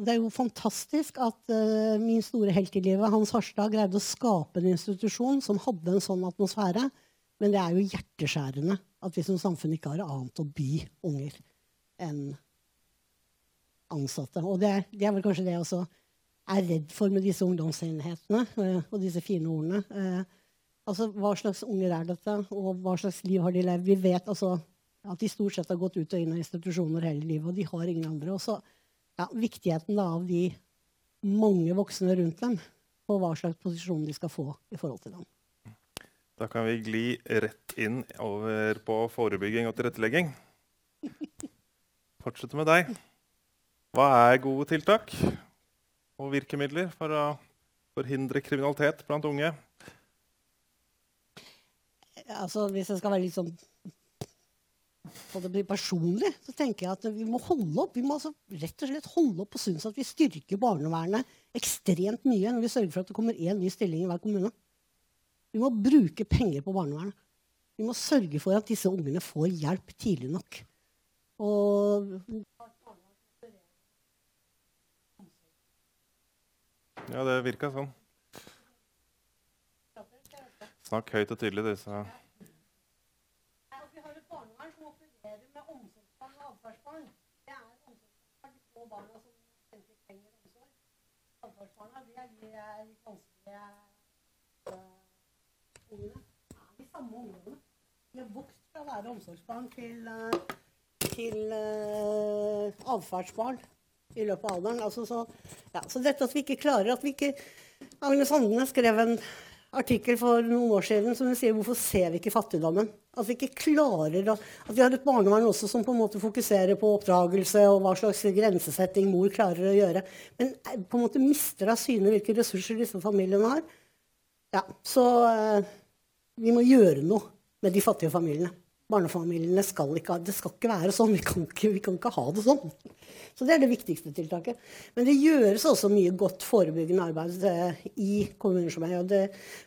det, er jo fantastisk at eh, min store helt i livet, Hans Harstad, greide å skape en institusjon som hadde en sånn atmosfære. Men det er jo hjerteskjærende at vi som samfunn ikke har annet å by unger enn ansatte. Og det, det, er vel kanskje det jeg også er redd for med disse ungdomsenhetene uh, og disse fine ordene. Altså, Hva slags unger er dette, og hva slags liv har de levd? Vi vet altså, at de stort sett har gått ut og inn av institusjoner hele livet, og de har ingen andre. Og så ja, viktigheten da, av de mange voksne rundt dem, og hva slags posisjon de skal få i forhold til dem. Da kan vi gli rett inn over på forebygging og tilrettelegging fortsette med deg. Hva er gode tiltak og virkemidler for å forhindre kriminalitet blant unge? Altså, hvis jeg skal være litt sånn på det blir personlig, så tenker jeg at vi må holde opp. Vi må altså rett og slett holde opp og synes at vi styrker barnevernet ekstremt mye når vi sørger for at det kommer én ny stilling i hver kommune. Vi må bruke penger på barnevernet. Vi må sørge for at disse ungene får hjelp tidlig nok. Og Ja, det virka sånn. Snakk høyt og tydelig, du, så Vi har et barnevern som opererer med omsorgsbarn og atferdsbarn. Det er omsorgsbarn de få barna som egentlig trenger omsorg. Atferdsbarna de er de litt vanskelige uh, ungene. Det er de samme ungene. De har vokst fra å være omsorgsbarn til uh, til uh, atferdsbarn i løpet av alderen. Altså, så, ja, så, dette at vi ikke klarer at vi ikke Agnes Andenes skrev en artikkel for noen år siden som sier 'Hvorfor ser vi ikke fattigdommen?' At vi ikke klarer å, at vi har et barnevern også som på en måte fokuserer på oppdragelse og hva slags grensesetting mor klarer å gjøre, men eh, på en måte mister av syne hvilke ressurser disse familiene har. Ja, så uh, vi må gjøre noe med de fattige familiene barnefamiliene skal ikke ha Det skal ikke være sånn. Vi kan ikke, vi kan ikke, ha det sånn. Så det er det viktigste tiltaket. Men det gjøres også mye godt forebyggende arbeid eh, i kommuner som er. Det,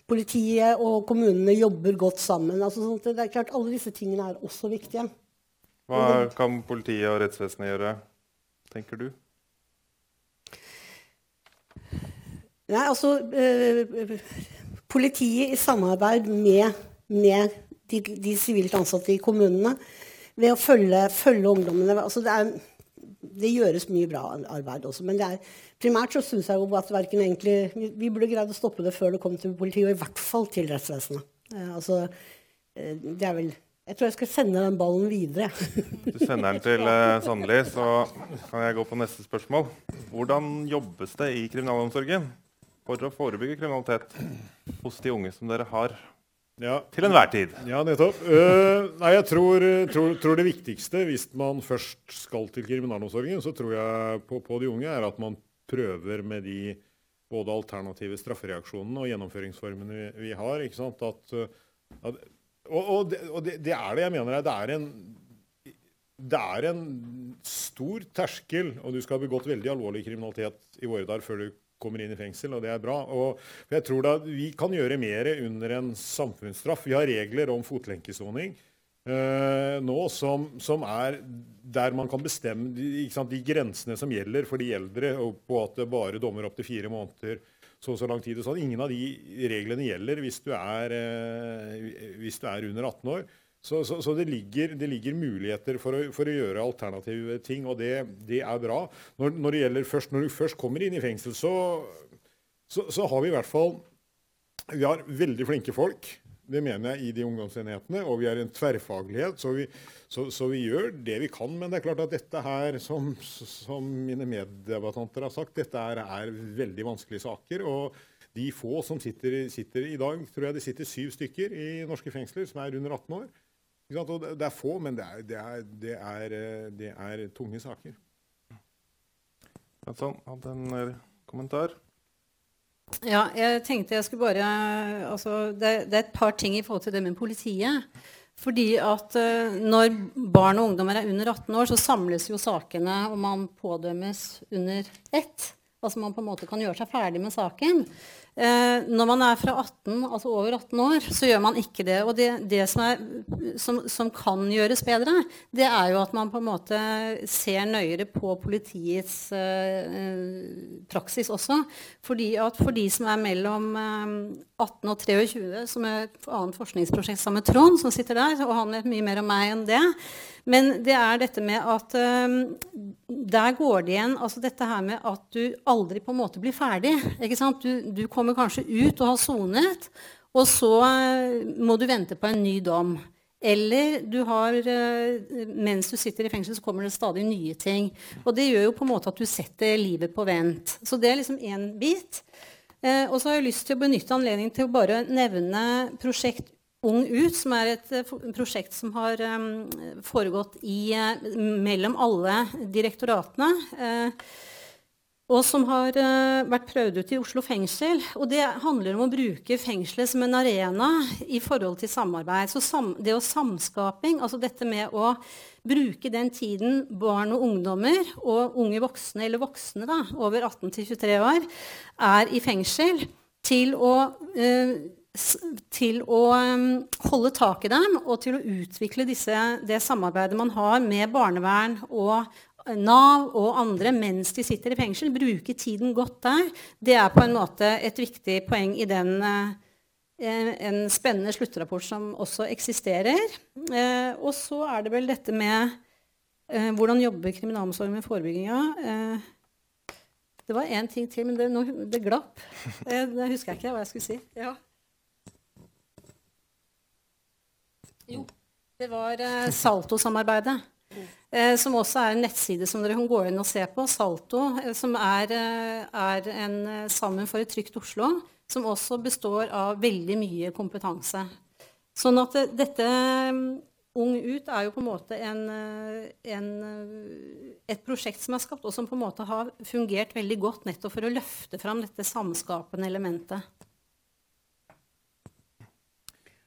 politiet og kommunene jobber godt sammen. Altså, sånn det er klart Alle disse tingene er også viktige. Hva kan politiet og rettsvesenet gjøre, tenker du? Nei, altså øh, Politiet i samarbeid med, med de sivilt ansatte i kommunene ved å følge, følge ungdommene. Altså det, er, det, gjøres mye bra arbeid også. Men er, primært så syns jeg jo at verken egentlig vi, vi, burde greid å stoppe det før det kom til politiet, og i hvert fall til rettsvesenet. Eh, altså, eh, det er vel jeg tror jeg skal sende den ballen videre. <laughs> du sender den til eh, Sandli, så kan jeg gå på neste spørsmål. Hvordan jobbes det i kriminalomsorgen for å forebygge kriminalitet hos de unge som dere har ja. Til enhver tid. Ja, nettopp. Uh, nei, jeg tror, tror, tror, det viktigste hvis man først skal til kriminalomsorgen, så tror jeg på, på, de unge, er at man prøver med de både alternative straffereaksjonene og gjennomføringsformene vi, vi har. ikke sant? At, at, og, og, det, og det, det, er det jeg mener. Det er en det er en stor terskel, og du skal ha begått veldig alvorlig kriminalitet i våre dager før du kommer inn i fengsel, og det er bra. Og jeg tror da Vi kan gjøre mer under en samfunnsstraff. Vi har regler om fotlenkesoning eh, nå som, som, er der man kan bestemme sant, de grensene som gjelder for de eldre, og på at det bare dommer opp til fire måneder så og så lang tid. og sånn. Ingen av de reglene gjelder hvis du er, eh, hvis du er under 18 år. Så, så, så det, ligger, det, ligger, muligheter for å, for å, gjøre alternative ting, og det, det er bra. Når, når, først, når, du først kommer inn i fengsel, så, så, har vi i hvert fall Vi har veldig flinke folk. Det mener jeg i de ungdomsenhetene. Og vi har en tverrfaglighet, så vi, så, vi, gjør det vi kan. Men det er klart at dette her, som, som mine meddebattanter har sagt, dette er, er veldig vanskelige saker. og de få som sitter, sitter, i dag, tror jeg det sitter syv stykker i norske fengsler som er under 18 år. Det er få, men det er, det er, det er, eh, det er tunge saker. Jeg hadde en eh, kommentar? Ja, jeg tenkte jeg skulle bare altså, det, det, er et par ting i forhold til det med politiet. Fordi at uh, når barn og ungdommer er under 18 år, så samles jo sakene, og man pådømmes under ett. Altså man på en måte kan gjøre seg ferdig med saken. Eh, når man er fra 18, altså over 18 år, så gjør man ikke det. Og det, det som, er, som, som, kan gjøres bedre, det er jo at man på en måte ser nøyere på politiets eh, praksis også. Fordi at for de som er mellom eh, 18 og 23, som er et annet forskningsprosjekt sammen med Trond, som sitter der, og han vet mye mer om meg enn det, men det er dette med at um, der går det igjen altså dette her med at du aldri på en måte blir ferdig. ikke sant? Du, du kommer kanskje ut og har sonet, og så uh, må du vente på en ny dom. Eller du har, uh, mens du sitter i fengsel, så kommer det stadig nye ting. Og det gjør jo på en måte at du setter livet på vent. Så det er liksom én bit. Eh, og så har jeg lyst til å benytte anledningen til å bare nevne prosjekt Ung ut, som er et uh, prosjekt som har um, foregått i, uh, mellom alle direktoratene. Og som har vært prøvd ut i Oslo fengsel. Og det handler om å bruke fengselet som en arena i forhold til samarbeid. Så sam, det å samskaping, altså dette med å bruke den tiden barn og ungdommer og unge voksne, eller voksne da, over 18 23 år, er i fengsel, til å til å um, holde tak i dem og til å utvikle disse, det samarbeidet man har med barnevern og Nav og andre mens de sitter i fengsel. Bruke tiden godt der. Det er på en måte et viktig poeng i den uh, en spennende sluttrapport som også eksisterer. Og så er det vel dette med hvordan jobber kriminalomsorgen med forebygginga. det var én ting til, men det, det glapp. <laughs> det husker jeg ikke hva jeg skulle si. Ja. Jo, det var eh, Salto-samarbeidet. Eh, som også er en nettside som dere kan gå inn og se på. Salto, eh, som er, eh, er, en eh, Sammen for et trygt Oslo, som også består av veldig mye kompetanse. Sånn at dette mm, Ung ut er jo på en måte en, en, et prosjekt som er skapt, og som på en måte har fungert veldig godt nettopp for å løfte fram dette samskapende elementet.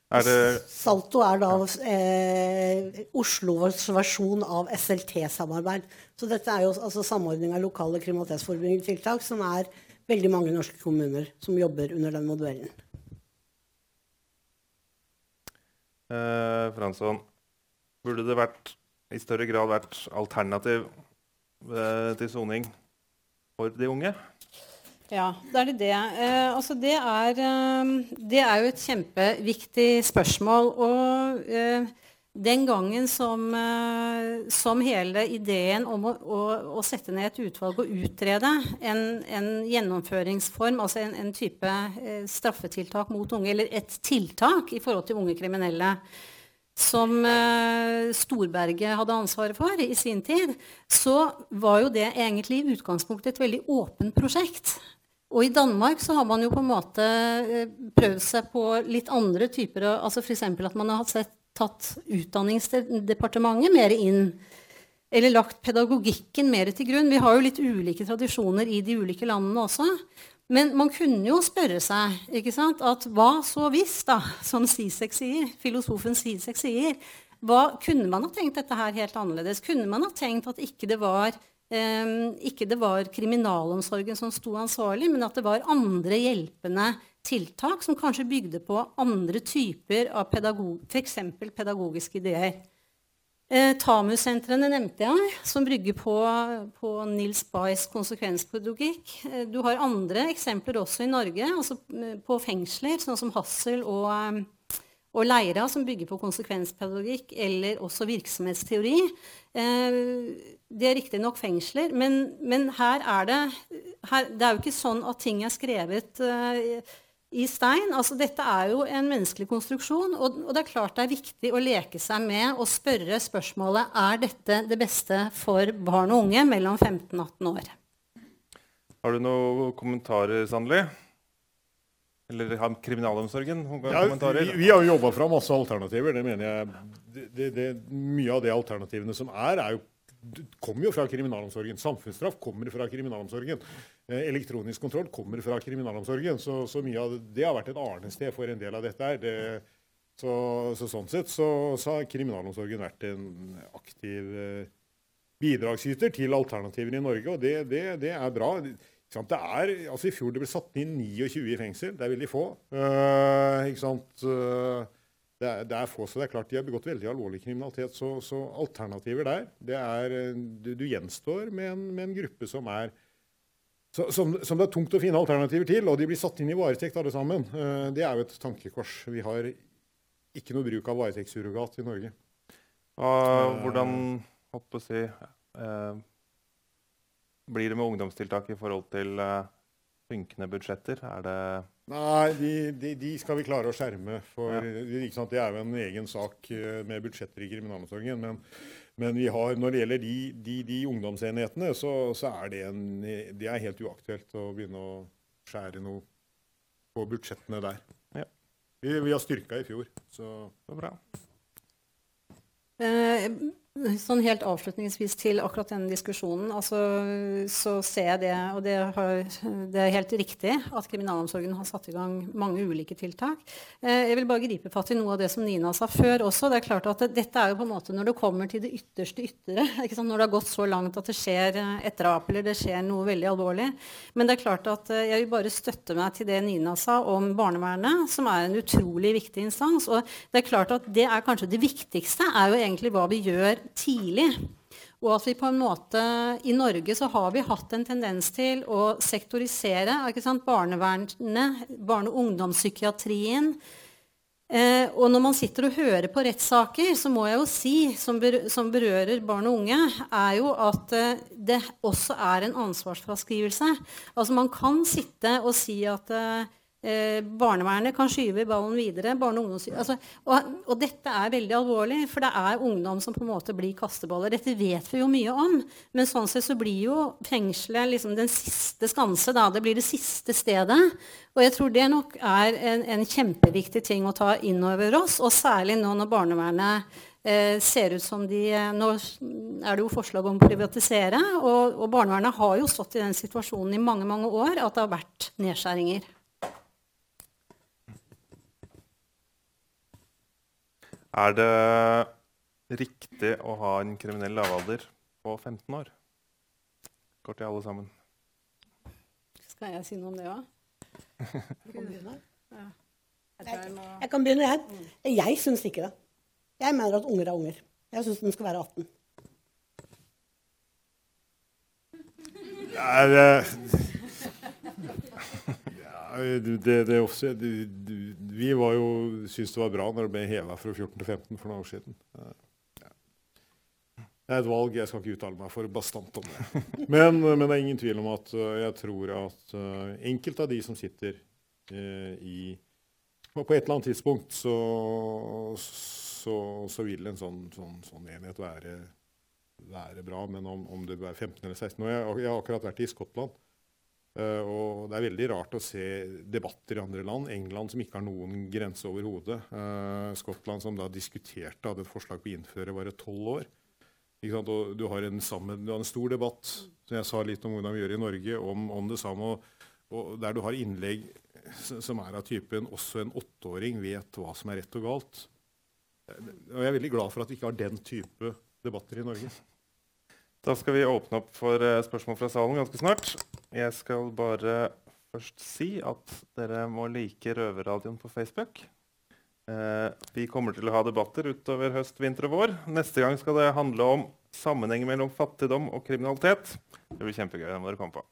Er det Salto er da eh, Oslos versjon av SLT-samarbeid. Så dette er jo altså samordning av lokale kriminalitetsforebyggende tiltak, som er veldig mange norske kommuner som jobber under den modellen. Eh, Fransson, burde det vært, i større grad vært alternativ eh, til soning for de unge? Ja, det er det. Eh, altså det, er, eh, det, er, jo et kjempeviktig spørsmål. Og eh, den gangen som, eh, som, hele ideen om å, å, å, sette ned et utvalg og utrede en, en gjennomføringsform, altså en, en type eh, straffetiltak mot unge, eller et tiltak i forhold til unge kriminelle, som Storberget hadde ansvaret for i sin tid, så var jo det egentlig i utgangspunktet et veldig åpent prosjekt. Og i Danmark så har man jo på en måte eh, prøvd seg på litt andre typer altså F.eks. at man har sett, tatt Utdanningsdepartementet mer inn. Eller lagt pedagogikken mer til grunn. Vi har jo litt ulike tradisjoner i de ulike landene også. Men man kunne jo spørre seg ikke sant, at hva så hvis, da, som Sisek sier, filosofen Sisek sier, hva, Kunne man ha tenkt dette her helt annerledes? Kunne man ha tenkt at ikke det var ikke det var kriminalomsorgen som sto ansvarlig, men at det var andre hjelpende tiltak som kanskje bygde på andre typer av pedagog, f.eks. pedagogiske ideer. Eh, TAMU-sentrene nevnte jeg, som brygger på, på Nils Baes konsekvenspedagogikk. Eh, du har andre eksempler også i Norge, altså eh, på fengsler, sånn som Hassel og, eh, og Leira, som bygger på konsekvenspedagogikk, eller også virksomhetsteori. Eh, det er riktignok fengsler, men, men, her er det her, Det er jo ikke sånn at ting er skrevet eh, i stein. Altså, dette er jo en menneskelig konstruksjon, og, og, det er klart det er viktig å leke seg med og spørre spørsmålet er dette det beste for barn og unge mellom 15 og 18 år. Har du noen kommentarer, Sandli? Eller har kriminalomsorgen ja, vi, vi, har jo jobba fra masse alternativer. Det mener jeg, det, det, Mye av de alternativene som er, er jo kommer jo fra kriminalomsorgen. Samfunnsstraff kommer fra kriminalomsorgen. Eh, elektronisk kontroll kommer fra kriminalomsorgen. Så, så mye av det, det har vært et arnested for en del av dette her. Det, Så, så sånn sett så, så, har kriminalomsorgen vært en aktiv eh, bidragsyter til alternativer i Norge, og det, det, det er bra. Det er, altså I fjor det ble satt inn 29 i fengsel. Det er veldig få. Uh, ikke sant? Uh, det, er, det, er, få, så det er klart de har begått veldig alvorlig kriminalitet. Så, så alternativer der det er, du, du gjenstår med en, med en, gruppe som er så, som, som, det er tungt å finne alternativer til, og de blir satt inn i varetekt alle sammen. Uh, det er jo et tankekors. Vi har ikke noe bruk av varetektssurrogat i Norge. Hvordan håper eh, blir det med ungdomstiltak i forhold til eh, synkende budsjetter? Er det Nei, de, de, de, skal vi klare å skjerme. for ja. Det er jo en egen sak eh, med budsjetter i kriminalomsorgen. Men, men har, når det gjelder de, de ungdomsenhetene, så, så, er det, en, det er helt uaktuelt å begynne å skjære noe på budsjettene der. Ja. Vi, vi, har styrka i fjor, så det er bra. Eh, Sånn helt avslutningsvis til akkurat denne diskusjonen, altså, så ser jeg det, og det, har, det, er helt riktig, at kriminalomsorgen har satt i gang mange ulike tiltak. Eh, jeg vil bare gripe fatt i noe av det som Nina sa før også. Det er klart at det, dette er jo på en måte når det kommer til det ytterste ytre, <laughs> når det har gått så langt at det skjer et drap eller det skjer noe veldig alvorlig. Men det er klart at eh, jeg vil bare støtte meg til det Nina sa om barnevernet, som er en utrolig viktig instans. Og det er klart at det er kanskje det viktigste, er jo egentlig hva vi gjør tidlig. Og at vi på en måte I Norge så har vi hatt en tendens til å sektorisere barnevernet, barne- og ungdomspsykiatrien. Eh, og når man sitter og hører på rettssaker, så må jeg jo si, som, ber som berører barn og unge, er jo at eh, det også er en ansvarsfraskrivelse. Altså Man kan sitte og si at eh, Eh, barnevernet kan skyve ballen videre. Barne og, altså, og, og, dette er veldig alvorlig, for det er ungdom som på en måte blir kasteballer. Dette vet vi jo mye om, men sånn sett så blir jo fengselet liksom den siste skanse. Da. Det blir det siste stedet. Og jeg tror det nok er en, en kjempeviktig ting å ta inn over oss, og særlig nå når barnevernet eh, ser ut som de eh, Nå er det jo forslag om å privatisere, og, og barnevernet har jo stått i den situasjonen i mange, mange år at det har vært nedskjæringer. Er det riktig å ha en kriminell lavalder på 15 år? Går til alle sammen. Skal jeg si noe om det òg? <laughs> Ja. Jeg, jeg, kan begynne, jeg. Mm. Jeg syns ikke det. Jeg mener at unger er unger. Jeg syns den skal være 18. <laughs> Ja, det, det, det også, vi var jo, syntes det var bra når det ble heva fra 14 til 15 for noen år siden. Ja. Det er et valg. Jeg skal ikke uttale meg for bastant om det. <laughs> Men, men, det er ingen tvil om at uh, jeg tror at uh, enkelte av de som sitter i På et eller annet tidspunkt så, så, så vil en sånn, sånn, sånn enhet være, være, bra. Men om, om det er 15 eller 16 år jeg, jeg har akkurat vært i Skottland. Uh, og det er veldig rart å se debatter i andre land. England som ikke har noen grense overhodet. Uh, Skottland som da diskuterte, hadde et forslag på å innføre, bare tolv år. Og du har, sammen, du har, en stor debatt som jeg sa litt om hvordan vi gjør i Norge, om, om det samme. Og, og, der du har innlegg som er av typen også en åtteåring vet hva som er rett og galt. Og jeg er veldig glad for at vi ikke har den type debatter i Norge. Da skal vi åpne opp for eh, spørsmål fra salen ganske snart. Jeg skal bare først si at dere må like Røverradioen på Facebook. Eh, vi kommer til å ha debatter utover høst, vinter og vår. Neste gang skal det handle om sammenhengen mellom fattigdom og kriminalitet. Det blir kjempegøy. Det må dere komme på.